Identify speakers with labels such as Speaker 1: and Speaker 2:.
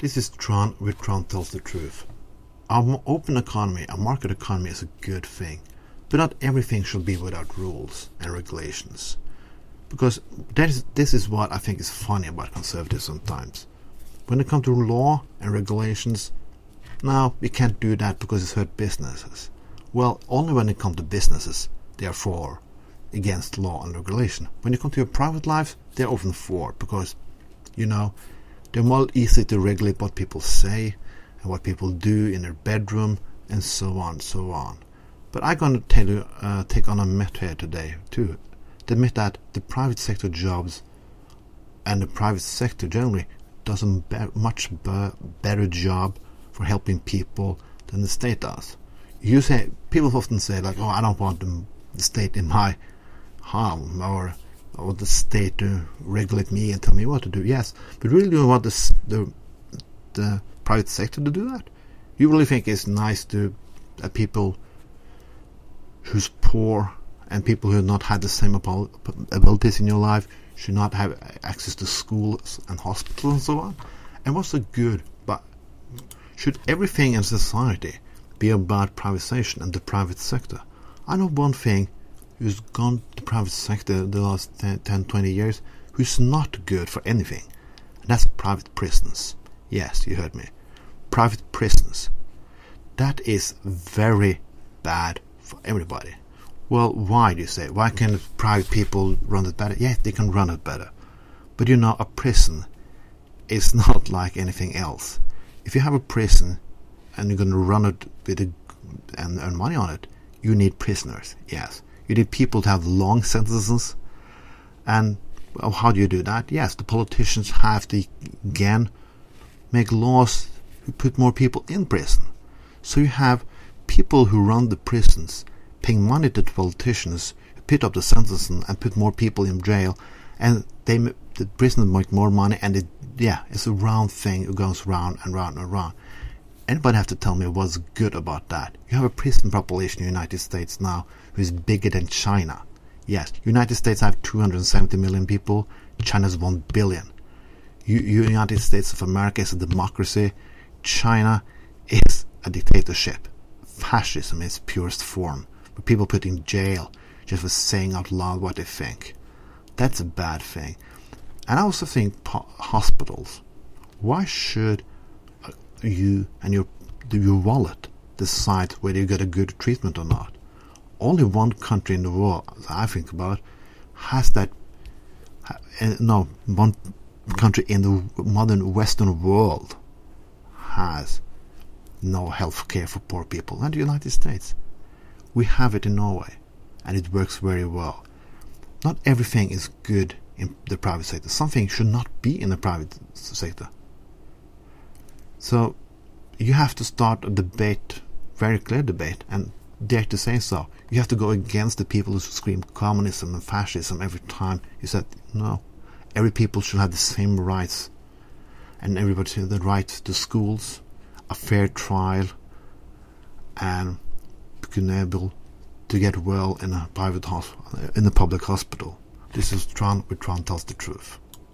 Speaker 1: This is Trond where Trond tells the truth. Our open economy, a market economy is a good thing, but not everything should be without rules and regulations. Because that is, this is what I think is funny about conservatives sometimes. When it comes to law and regulations, now we can't do that because it's hurt businesses. Well, only when it comes to businesses, they are for, against law and regulation. When you come to your private life, they're often for, because, you know, they're more easy to regulate what people say and what people do in their bedroom and so on, so on. But I'm going to tell you, uh, take on a myth here today too. To admit that the private sector jobs and the private sector generally does a much be- better job for helping people than the state does. You say people often say like, "Oh, I don't want the, the state in my home," or or the state to regulate me and tell me what to do. Yes, but really, do you want the the, the private sector to do that? You really think it's nice to that people who's poor and people who have not had the same abilities in your life should not have access to schools and hospitals and so on? And what's the good? But should everything in society be about privatization and the private sector? I know one thing who's gone private sector the last 10, 10 20 years who's not good for anything. And that's private prisons. Yes, you heard me. Private prisons. That is very bad for everybody. Well, why do you say? Why can private people run it better? Yes, they can run it better. But you know, a prison is not like anything else. If you have a prison and you're going to run it with a, and earn money on it, you need prisoners. Yes. You need people to have long sentences. And well, how do you do that? Yes, the politicians have to, again, make laws who put more people in prison. So you have people who run the prisons paying money to the politicians who put up the sentences and put more people in jail. And they, the prisoners make more money. And it, yeah, it's a round thing. It goes round and round and round. Anybody have to tell me what's good about that? You have a prison population in the United States now who is bigger than China. Yes, United States have 270 million people. China's 1 billion. U- United States of America is a democracy. China is a dictatorship. Fascism its purest form, with people put in jail just for saying out loud what they think. That's a bad thing. And I also think po- hospitals. Why should you and your your wallet decide whether you get a good treatment or not. Only one country in the world, I think about, has that. Uh, no, one country in the modern Western world has no health care for poor people, and the United States. We have it in Norway, and it works very well. Not everything is good in the private sector. Something should not be in the private sector. So you have to start a debate, very clear debate, and dare to say so. You have to go against the people who scream communism and fascism every time. You said no. Every people should have the same rights, and everybody the right to schools, a fair trial, and being able to get well in a private hospital, in a public hospital. This is Trond, where Trond tells the truth.